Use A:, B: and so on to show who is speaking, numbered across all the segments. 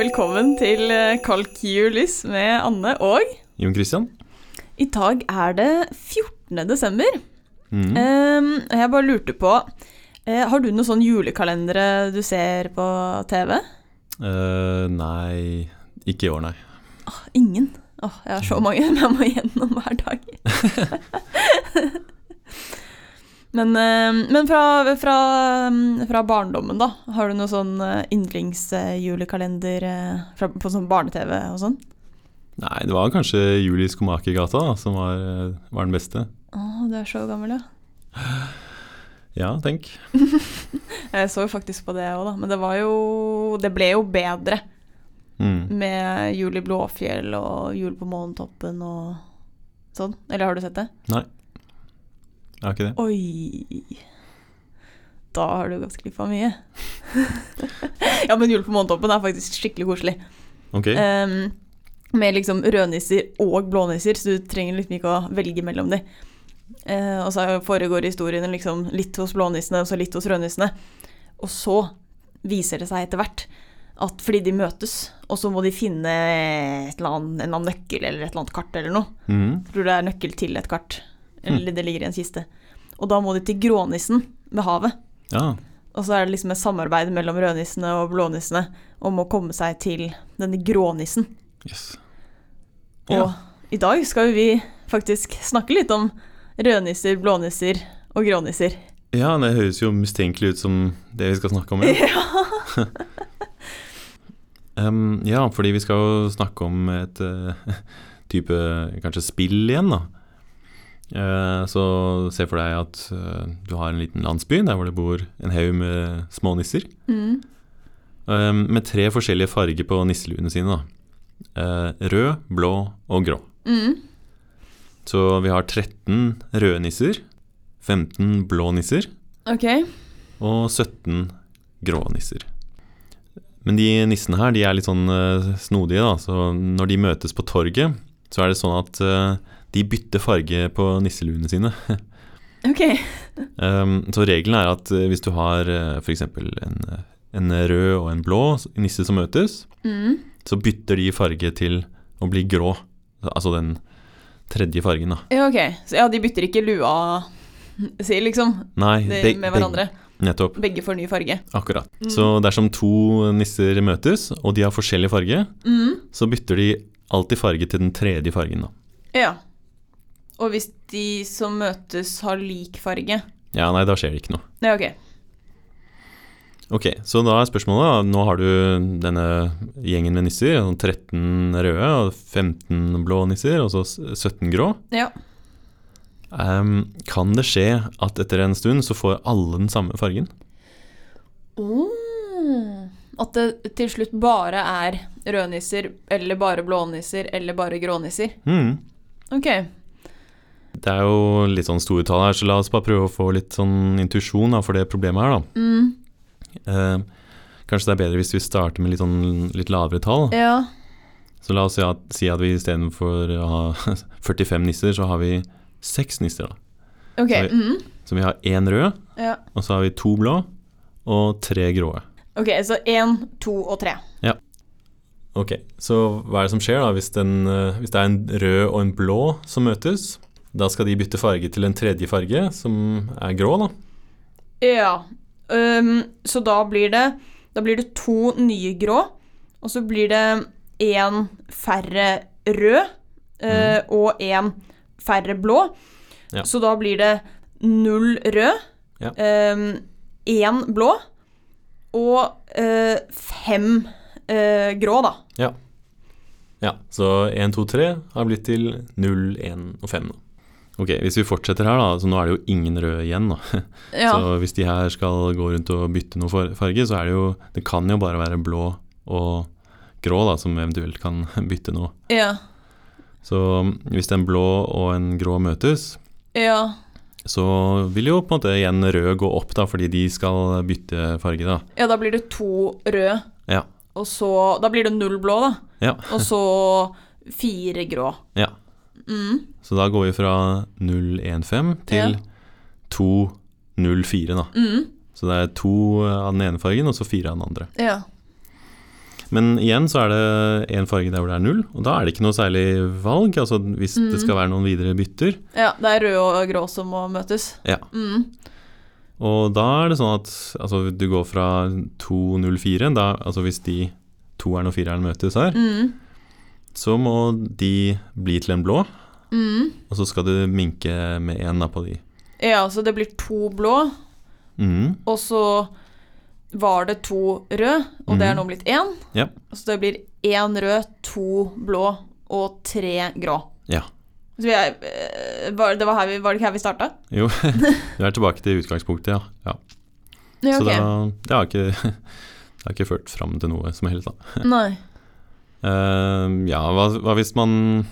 A: velkommen til eh, med Anne og
B: Jon Christian?
A: I dag er det 14. desember.
B: Mm.
A: Um, jeg bare lurte på uh, Har du noen sånn julekalendere du ser på TV?
B: Uh, nei, ikke i år, nei.
A: Åh, ingen. Åh, jeg har så mange jeg må gjennom hver dag. men eh, men fra, fra, fra barndommen, da? Har du noen sånn eh, yndlingsjulekalender eh, på sånn barne-TV og sånn?
B: Nei, det var kanskje Jul i Skomakergata da, som var, var den beste.
A: Å, du er så gammel, ja.
B: Ja, tenk.
A: Jeg så jo faktisk på det òg, da. Men det var jo Det ble jo bedre
B: Mm.
A: med Jul i Blåfjell og Jul på Månetoppen og sånn. Eller har du sett det?
B: Nei. Har ikke det.
A: Oi. Da har du gått glipp av mye. ja, men Jul på Månetoppen er faktisk skikkelig koselig.
B: Ok.
A: Um, med liksom rødnisser og blånisser, så du trenger liksom ikke å velge mellom de. Uh, og så foregår historiene liksom litt hos blånissene og så litt hos rødnissene. Og så viser det seg etter hvert at fordi de møtes, og så må de finne et eller annet, en eller annen nøkkel eller et eller annet kart eller noe.
B: Mm.
A: Jeg tror det er nøkkel til et kart. Eller det ligger i en kiste. Og da må de til grånissen ved havet.
B: Ja.
A: Og så er det liksom et samarbeid mellom rødnissene og blånissene om å komme seg til denne grånissen.
B: Yes.
A: Og
B: Ja.
A: i dag skal vi faktisk snakke litt om rødnisser, blånisser og grånisser.
B: ja, det høres jo mistenkelig ut som det vi skal snakke om. Ja. um, ja, fordi vi skal jo snakke om et uh, type kanskje spill igjen, da. Eh, så se for deg at eh, du har en liten landsby der hvor det bor en haug med smånisser.
A: Mm.
B: Um, med tre forskjellige farger på nisseluene sine. Da. Eh, rød, blå og grå.
A: Mm.
B: Så vi har 13 røde nisser, 15 blå nisser
A: okay.
B: og 17 grå nisser. Men de nissene her de er litt sånn eh, snodige, da. Så når de møtes på torget, så er det sånn at eh, de bytter farge på nisseluene sine.
A: Ok.
B: Um, så regelen er at eh, hvis du har uh, f.eks. En, eh, en rød og en blå nisse som møtes,
A: Mm.
B: så bytter de farge til å bli grå. Altså den tredje fargen, da.
A: Ja, ok. Så ja, de bytter ikke lua si, liksom,
B: Nei,
A: de,
B: de,
A: med
B: hverandre?
A: hverandre.
B: Nettopp.
A: Begge får ny farge.
B: Akkurat.
A: Mm.
B: Så dersom to nisser møtes, og de har forskjellig farge,
A: Mm.
B: så bytter de alltid farge til den tredje fargen, da.
A: Ja. Og hvis de som møtes har lik farge
B: Ja, nei, da skjer det ikke noe.
A: Ja, ok.
B: Ok, så da er spørsmålet Nå har du denne gjengen med nisser, sånn 13 røde og 15 blå nisser, og så 17 grå.
A: Ja.
B: Um, kan det skje at etter en stund så får alle den samme fargen?
A: Oh. At det til slutt bare er rødnisser, eller bare blånisser, eller bare grånisser.
B: Mhm.
A: Ok.
B: Det er jo litt sånn store tall her, så la oss bare prøve å få litt sånn intuisjon for det problemet her, da.
A: Mm.
B: Eh, kanskje det er bedre hvis vi starter med litt, sånn, litt lavere tall.
A: Ja.
B: Så la oss si at, si at vi istedenfor å ha 45 nisser, så har vi seks nisser. da.
A: Okay.
B: Så vi-
A: Mm.
B: Så vi har én rød,
A: Ja.
B: og så har vi to blå og tre grå.
A: Ok, så én, to og tre.
B: Ok, så hva er det som skjer da hvis, den, eh, hvis det er en rød og en blå som møtes? Da skal de bytte farge til en tredje farge, som er grå, da.
A: Ja. Um, så da blir det Da blir det to nye grå, og så blir det én færre rød øh, og én færre blå.
B: Ja.
A: Så da blir det null rød,
B: Ja.
A: um, én blå og uh, fem uh, grå, da.
B: Ja, Så 1, 2, 3 har blitt til 0, 1 og fem, Da. Ok, Hvis vi fortsetter her, da, så nå er det jo ingen røde igjen. da.
A: Ja.
B: Så hvis de her skal gå rundt og bytte noe farge, så er det jo Det kan jo bare være blå og grå da, som eventuelt kan bytte noe.
A: ja.
B: Så hvis en blå og en grå møtes,
A: ja.
B: så vil jo på en måte igjen rød gå opp, da, fordi de skal bytte farge, da.
A: Ja, da blir det to røde,
B: Ja.
A: og så Da blir det null blå, da.
B: Ja.
A: Og så fire grå.
B: ja.
A: Mm.
B: Så da går vi fra 015 til
A: Ja.
B: 204, da.
A: Mm.
B: Så det er to av den ene fargen, og så fire av den andre.
A: Ja.
B: Men igjen så er det en farge der hvor det er null, og da er det ikke noe særlig valg, altså hvis
A: Mm.
B: det skal være noen videre bytter.
A: Ja, det er rød og grå som må møtes.
B: Ja.
A: Mm.
B: Og da er det sånn at altså, du går fra 204, da, altså hvis de toeren og fireren møtes her,
A: Mm.
B: Så må de bli til en blå,
A: Mm.
B: og så skal du minke med én på de.
A: Ja, så det blir to blå,
B: mm.
A: og så var det to rød, og det er nå blitt én.
B: Ja.
A: Så det blir én rød, to blå og tre grå.
B: Ja.
A: Så vi er, eh, var, det var, vi, var det ikke her vi starta?
B: Jo, vi er tilbake til utgangspunktet, ja. ja.
A: Ja,
B: Så da, det har ikke, det har ikke ført fram til noe som helst, da.
A: Nei.
B: Eh, ja, hva, hva hvis man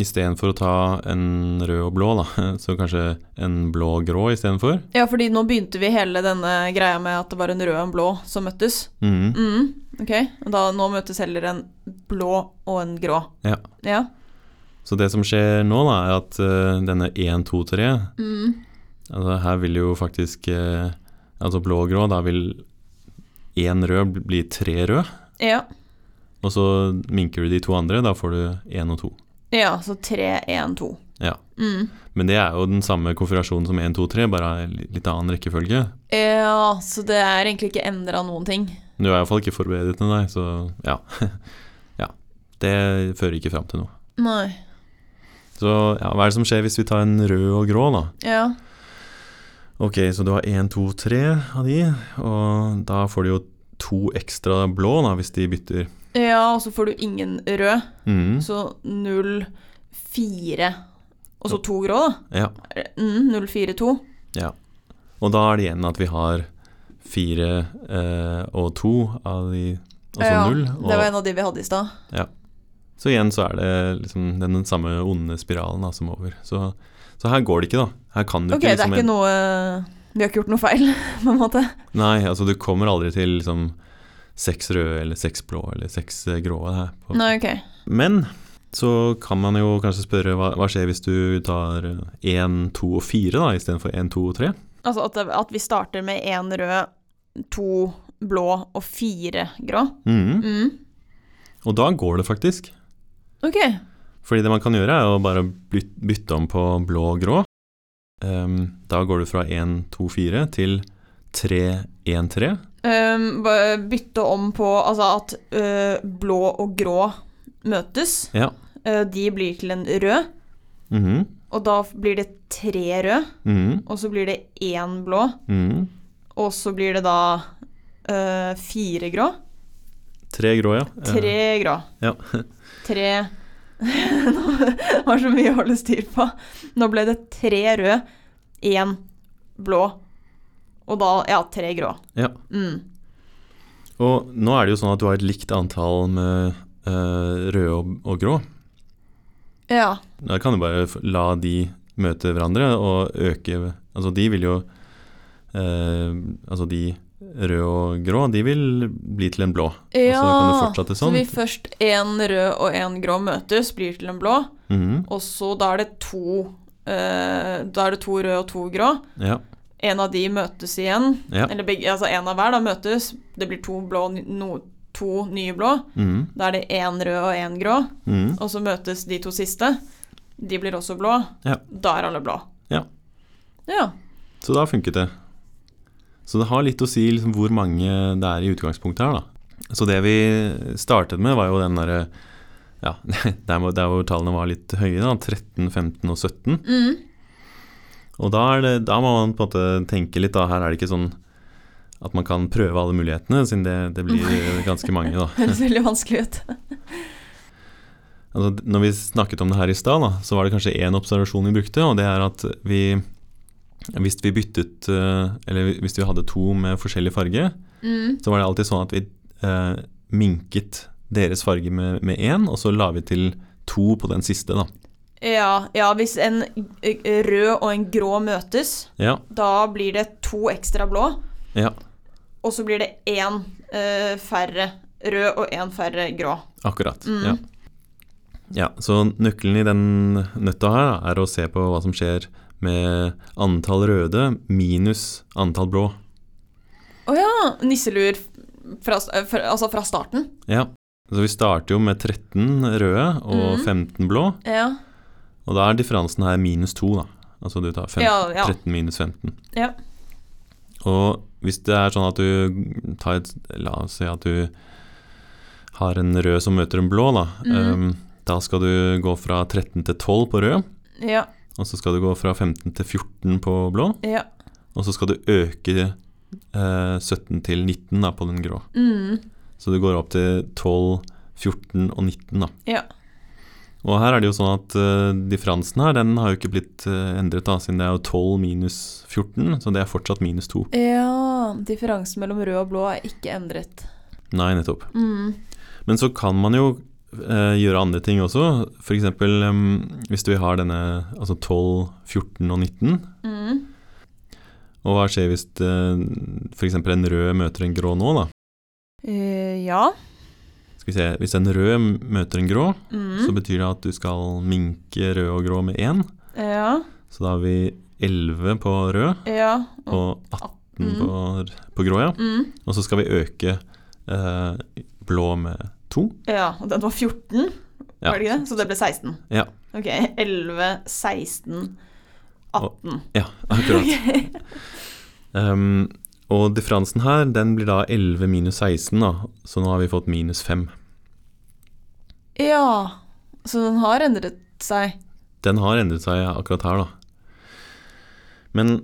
B: istedenfor å ta en rød og blå, da, så kanskje en blå og grå istedenfor?
A: Ja, fordi nå begynte vi hele denne greia med at det var en rød og en blå som møttes.
B: Mm.
A: Mm, ok, da nå møtes heller en blå og en grå.
B: Ja.
A: Ja.
B: Så det som skjer nå, da, er at uh, denne 1, 2, 3
A: Mm.
B: altså Her vil jo faktisk uh, Altså blå og grå, da vil én rød bli- bli tre rød.
A: Ja.
B: Og så minker du de to andre, da får du én og to.
A: ja, så tre, én, to.
B: Ja.
A: Mm.
B: Men det er jo den samme konfigurasjonen som 1, 2, 3, bare litt annen rekkefølge.
A: Ja, så det er egentlig ikke endra noen ting.
B: Du er iallfall ikke forberedt deg, så ja. ja. Det fører ikke fram til noe.
A: Nei.
B: Så ja, hva er det som skjer hvis vi tar en rød og grå, da?
A: Ja.
B: Ok, så du har én, to, tre av de, og da får du jo to ekstra blå da, hvis de bytter.
A: Ja, og så får du ingen rød.
B: Mm.
A: Så null, fire Og så to grå, da.
B: Ja,
A: Mm, null, fire, to.
B: ja. Og da er det igjen at vi har fire eh, og to av de, altså
A: ja,
B: null.
A: Det var en av de vi hadde i stad.
B: så igjen så er det liksom den, den samme onde spiralen da, som over. Så, så her går det ikke, da. Her kan du
A: Ok,
B: ikke
A: det er
B: liksom
A: ikke noe Vi har ikke gjort noe feil, på en måte.
B: Nei, altså du kommer aldri til liksom seks røde eller seks blå eller seks eh, grå her. På.
A: Nei, okay.
B: Men så kan man jo kanskje spørre hva, hva skjer hvis du tar én, to og fire da, istedenfor én, to og tre?
A: Altså at, at vi starter med én rød, to blå og fire grå.
B: Mhm.
A: Mm.
B: Og da går det faktisk.
A: Ok.
B: Fordi det man kan gjøre, er å bare bytte om på blå og grå. Um, da går du fra 1, 2, 4 til 3, 1, 3.
A: Um, bytte om på Altså at uh, blå og grå møtes.
B: Ja.
A: Uh, de blir til en rød,
B: Mhm.
A: og da blir det tre rød.
B: -hmm.
A: Og så blir det én blå,
B: Mhm.
A: og så blir det da uh, fire grå.
B: Tre grå, ja.
A: Tre grå.
B: Ja.
A: Tre Nå har så mye å holde styr på. Nå ble det tre rød, én blå, og da ja, tre grå.
B: Ja.
A: Mm.
B: Og nå er det jo sånn at du har et likt antall med uh, røde og, og grå.
A: Ja.
B: Da kan du bare la de møte hverandre og øke Altså de vil jo uh, Altså de røde og grå, de vil bli til en blå.
A: ja.
B: så kan du fortsette
A: Så
B: sånn.
A: vi først én rød og én grå møtes, blir til en blå,
B: Mhm.
A: og så da er det to eh, Da er det to røde og to grå.
B: Ja.
A: En av de møtes igjen.
B: Ja.
A: Eller begge, altså en av hver da møtes. Det blir to blå, no, to nye blå.
B: Mm.
A: Da er det én rød og én grå.
B: Mm.
A: Og så møtes de to siste. De blir også blå.
B: Ja.
A: Da er alle blå.
B: Ja.
A: Ja.
B: Så da funket det. Så det har litt å si liksom, hvor mange det er i utgangspunktet her, da. Så det vi startet med, var jo den derre Ja, der, der hvor tallene var litt høye, da. 13, 15 og 17.
A: Mm.
B: Og da, det, da må man på en måte tenke litt, da. Her er det ikke sånn at man kan prøve alle mulighetene, siden det, det blir ganske mange, da.
A: Høres veldig vanskelig ut.
B: Altså, når vi snakket om det her i stad, så var det kanskje én observasjon vi brukte, og det er at vi Hvis vi byttet eh, Eller hvis vi hadde to med forskjellig farge,
A: Mm.
B: så var det alltid sånn at vi eh, minket deres farge med med én, og så la vi til to på den siste, da.
A: Ja, ja, hvis en eh, rød og en grå møtes,
B: Ja.
A: da blir det to ekstra blå.
B: ja
A: Og så blir det én uh, færre rød og én færre grå.
B: akkurat.
A: Mm.
B: Ja. ja. Så nøkkelen i den nøtta her er å se på hva som skjer med antall røde minus antall blå.
A: Å ja! Nisseluer fra, eh, fra, altså fra starten?
B: Ja. Så vi starter jo med 13 røde og
A: mm.
B: 15 blå,
A: Ja.
B: Og da er differansen her minus 2, da. Altså du tar fem,
A: Ja, ja.
B: 13 minus 15.
A: Ja.
B: Og hvis det er sånn at du tar et La oss si at du har en rød som møter en blå, da.
A: Mm.
B: Um, da skal du gå fra 13 til 12 på rød,
A: Ja.
B: og så skal du gå fra 15 til 14 på blå,
A: Ja.
B: og så skal du øke eh, 17 til 19 da, på den grå.
A: Mm.
B: Så du går opp til 12, 14 og 19, da.
A: Ja.
B: Og her er det jo sånn at uh, differansen her, den har jo ikke blitt uh, endret, da, siden det er jo 12 minus 14, så det er fortsatt minus 2.
A: ja. Differansen mellom rød og blå er ikke endret.
B: Nei, nettopp.
A: Mm.
B: Men så kan man jo uh, gjøre andre ting også. F.eks. Um, hvis du har denne altså 12, 14 og 19.
A: Mm.
B: Og hva skjer hvis uh, f.eks. en rød møter en grå nå, da?
A: Ja.
B: Skal vi se, Hvis en rød møter en grå,
A: Mm.
B: så betyr det at du skal minke rød og grå med én.
A: ja.
B: Så da har vi 11 på rød
A: Ja.
B: og 18
A: Mm.
B: på, på grå, ja.
A: Mm.
B: Og så skal vi øke eh, blå med 2.
A: Ja, og den var 14,
B: Ja.
A: var det ikke det? Så det ble 16.
B: Ja.
A: Ok, 11, 16, 18.
B: Ja, akkurat.
A: okay.
B: Um, og differansen her, den blir da 11 minus 16, da. Så nå har vi fått minus 5.
A: Ja, så den har endret seg.
B: Den har endret seg akkurat her, da. Men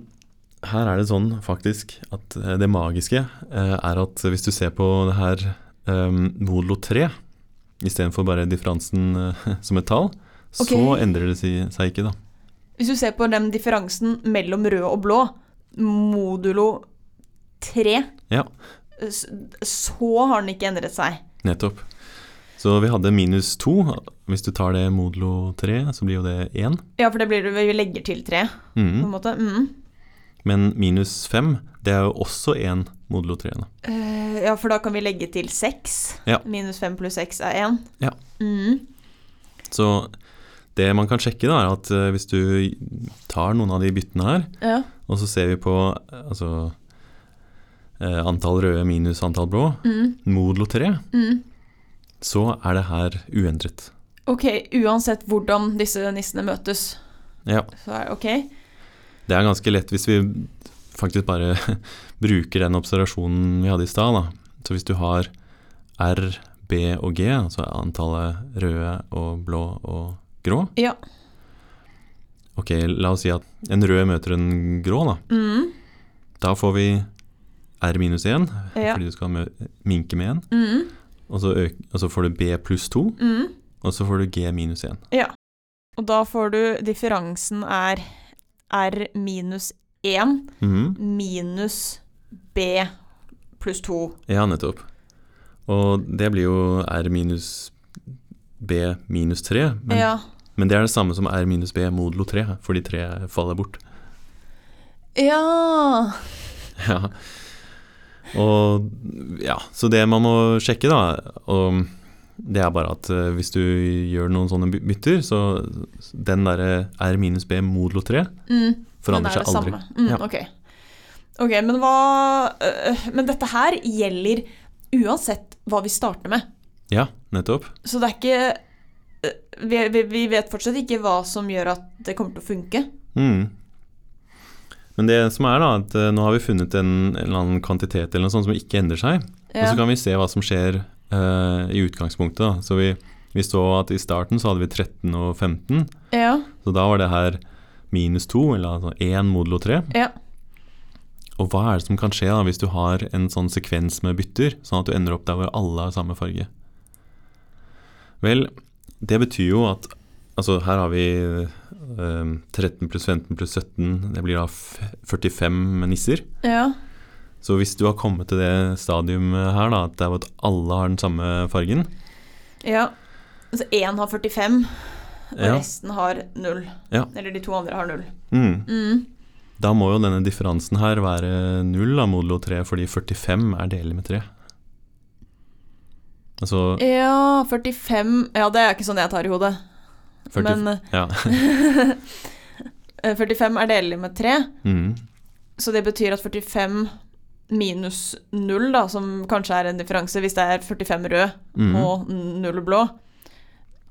B: her er det sånn faktisk at eh, det magiske eh, er at hvis du ser på det her um, modulo 3 istedenfor bare differansen eh, som et tall,
A: okay.
B: så endrer det seg ikke, da.
A: Hvis du ser på den differansen mellom rød og blå, modulo 3,
B: Ja.
A: så har den ikke endret seg.
B: Nettopp. Så vi hadde minus 2. Hvis du tar det modulo 3, så blir jo det 1.
A: Ja, for det blir det vi legger til 3, på
B: Mhm.
A: en måte. Mm.
B: Men minus 5, det er jo også 1 modulo 3. Da.
A: Eh, ja, for da kan vi legge til 6.
B: Ja.
A: Minus 5 pluss 6 er 1.
B: Ja.
A: Mm.
B: Så det man kan sjekke, da, er at eh, hvis du tar noen av de byttene her,
A: Ja.
B: og så ser vi på eh, altså, antall røde minus antall blå,
A: Mm.
B: modulo 3,
A: Mm.
B: Så er det her uendret.
A: Ok, uansett hvordan disse nissene møtes,
B: Ja.
A: så er det ok.
B: Det er ganske lett hvis vi faktisk bare bruker den observasjonen vi hadde i stad. Så hvis du har R, B og G, altså antallet røde og blå og grå
A: Ja.
B: Ok, la oss si at en rød møter en grå, da.
A: Mm.
B: Da får vi R minus 1,
A: Ja.
B: fordi du skal minke med 1.
A: Mm.
B: Og så, øk, og så får du B pluss 2,
A: Mm.
B: og så får du G minus 1. Ja.
A: Og da får du differansen er R minus 1
B: mm.
A: minus B pluss 2.
B: Ja, nettopp. Og det blir jo R minus B minus 3, men,
A: Ja.
B: men det er det samme som R minus B modulo 3, for de tre faller bort.
A: Ja.
B: Ja. Og ja, så det man må sjekke, da, og det er bare at eh, hvis du gjør noen sånne bytter, så den derre R minus B modulo 3
A: Mm.
B: forandrer
A: er
B: seg aldri.
A: Mm,
B: Ja.
A: ok. ok, men hva øh, Men dette her gjelder uansett hva vi starter med.
B: Ja, nettopp.
A: Så det er ikke vi, vi, vi vet fortsatt ikke hva som gjør at det kommer til å funke.
B: Mm. Men det som er da, at eh, nå har vi funnet en, en eller annen kvantitet eller noe sånt som ikke endrer seg. Og så kan vi se hva som skjer uh, i utgangspunktet. Da. Så vi, vi så at i starten så hadde vi 13 og 15,
A: ja.
B: så da var det her minus 2, eller altså 1 modulo 3.
A: Ja.
B: Og hva er det som kan skje da hvis du har en sånn sekvens med bytter, sånn at du ender opp der hvor alle har samme farge? Vel, det betyr jo at Altså, her har vi 13 pluss 15 pluss 17, det blir da f- 45 nisser.
A: ja.
B: Så hvis du har kommet til det stadiumet her, da, at at alle har den samme fargen
A: Ja. Altså én har 45, og
B: Ja.
A: resten har null.
B: Ja.
A: Eller de to andre har null.
B: mm,
A: Mm.
B: Da må jo denne differansen her være null av modulo 3, fordi 45 er delig med 3. Altså
A: Ja, 45 Ja, det er ikke sånn jeg tar i hodet.
B: 40,
A: Men
B: Ja.
A: eh, 45 er delelig med 3,
B: Mm,
A: så det betyr at 45 minus 0, da, som kanskje er en differanse hvis det er 45 rød
B: mm.
A: og 0 blå,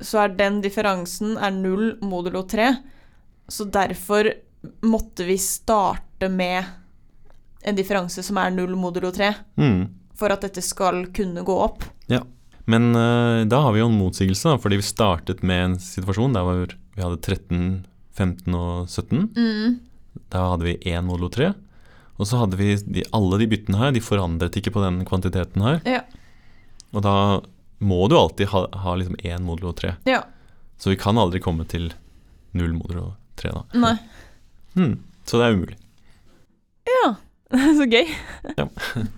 A: så er den differansen er 0 modulo 3. Så derfor måtte vi starte med en differanse som er 0 modulo 3,
B: mm.
A: for at dette skal kunne gå opp.
B: Men eh, da har vi jo en motsigelse, da, fordi vi startet med en situasjon der vi hadde 13, 15 og 17.
A: Mm.
B: Da hadde vi én modulo 3. Og så hadde vi de, alle de byttene her, de forandret ikke på den kvantiteten her.
A: Ja.
B: Og da må du alltid ha, ha liksom én modulo 3.
A: Ja.
B: Så vi kan aldri komme til null modulo 3, da.
A: Nei.
B: Mm, Så det er umulig.
A: Ja, så gøy.
B: Ja.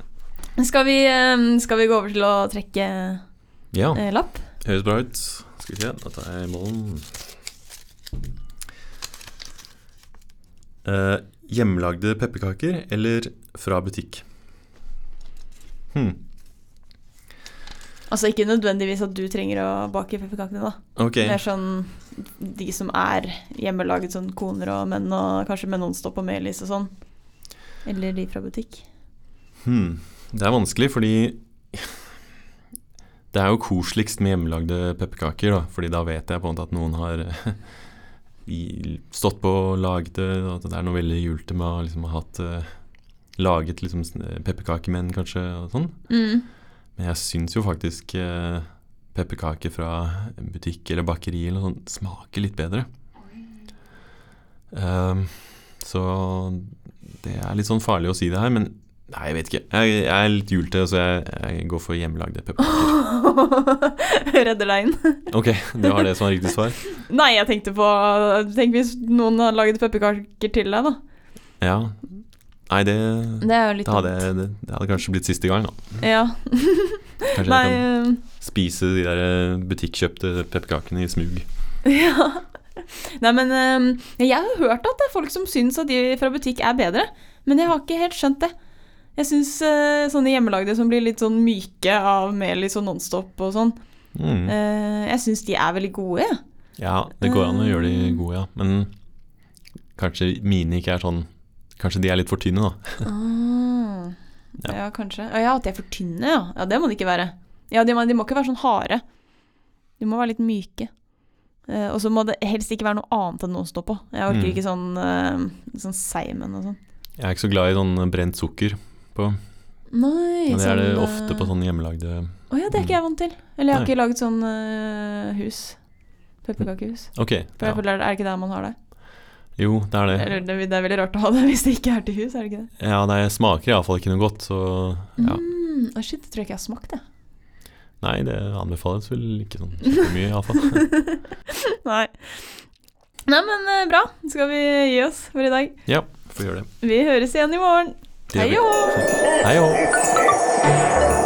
A: skal, vi, eh, skal vi gå over til å trekke
B: Ja,
A: eh, lapp?
B: høres bra ut. Skal vi se, da tar jeg målen. Eh, hjemmelagde pepperkaker eller fra butikk? Hmm.
A: Altså ikke nødvendigvis at du trenger å bake pepperkakene, da.
B: Okay.
A: Mer sånn de som er hjemmelaget, sånn koner og menn, og kanskje med Nonstop og Melis og sånn. Eller de fra butikk.
B: Hmm. Det er vanskelig, fordi det er jo koseligst med hjemmelagde pepperkaker, da, fordi da vet jeg på en måte at noen har stått på og laget det, og at det er noe veldig julete med å liksom ha hatt uh, laget liksom pepperkakemenn, kanskje, og sånn.
A: Mm.
B: Men jeg syns jo faktisk uh, pepperkaker fra butikk eller bakeri eller noe sånt smaker litt bedre. Um, så det er litt sånn farlig å si det her, men nei, jeg vet ikke. Jeg, jeg er litt julete, så jeg, jeg går for hjemmelagde pepperkaker.
A: Redder deg inn.
B: Ok, det var det som var riktig svar.
A: Nei, jeg tenkte på Tenk hvis noen har laget pepperkaker til deg, da.
B: Ja. Nei, det,
A: Det er jo litt
B: det, hadde, det, det hadde kanskje blitt siste gang, da.
A: Ja.
B: Kanskje
A: Nei
B: jeg kan
A: eh,
B: spise de der eh, butikkjøpte pepperkakene i smug.
A: Ja. Nei, men eh, jeg har hørt at det er folk som syns at de fra butikk er bedre, men jeg har ikke helt skjønt det. Jeg syns uh, sånne hjemmelagde som blir litt sånn myke av Melis og Nonstop og sånn,
B: Mm.
A: uh, jeg syns de er veldig gode, jeg.
B: Ja, det går an å gjøre de gode, ja. Men kanskje mine ikke er sånn Kanskje de er litt for tynne, da.
A: Ah.
B: Ja.
A: Ja. kanskje. Ja, ja, at de er for tynne, ja. Ja, Det må de ikke være. Ja, de må, de må ikke være sånn harde. De må være litt myke. Uh, og så må det helst ikke være noe annet enn noe å stå på. Jeg orker
B: Mm.
A: ikke sånn, uh, sånn seimen og sånn.
B: Jeg er ikke så glad i sånn brent sukker på.
A: Nei,
B: ja, det er det
A: sånn,
B: ofte på
A: eh,
B: sånn hjemmelagde
A: Å ja, det er ikke jeg vant til. Eller jeg har
B: Nei.
A: ikke laget sånn uh, hus. Pepperkakehus.
B: Okay,
A: For jeg
B: ja.
A: føler, er det ikke der man har det?
B: Jo, det er det.
A: Eller det, det er veldig rart å ha det hvis det ikke er til hus, er det ikke det?
B: Ja, det smaker iallfall ikke noe godt, så ja.
A: Mm, å shit, det tror jeg ikke jeg har smakt, det.
B: Nei, det anbefales vel ikke sånn kjempemye, iallfall.
A: Nei. Nei, men eh, bra. Skal vi gi oss for i dag?
B: Ja, får gjøre det.
A: Vi høres igjen i morgen.
B: Hei og hå.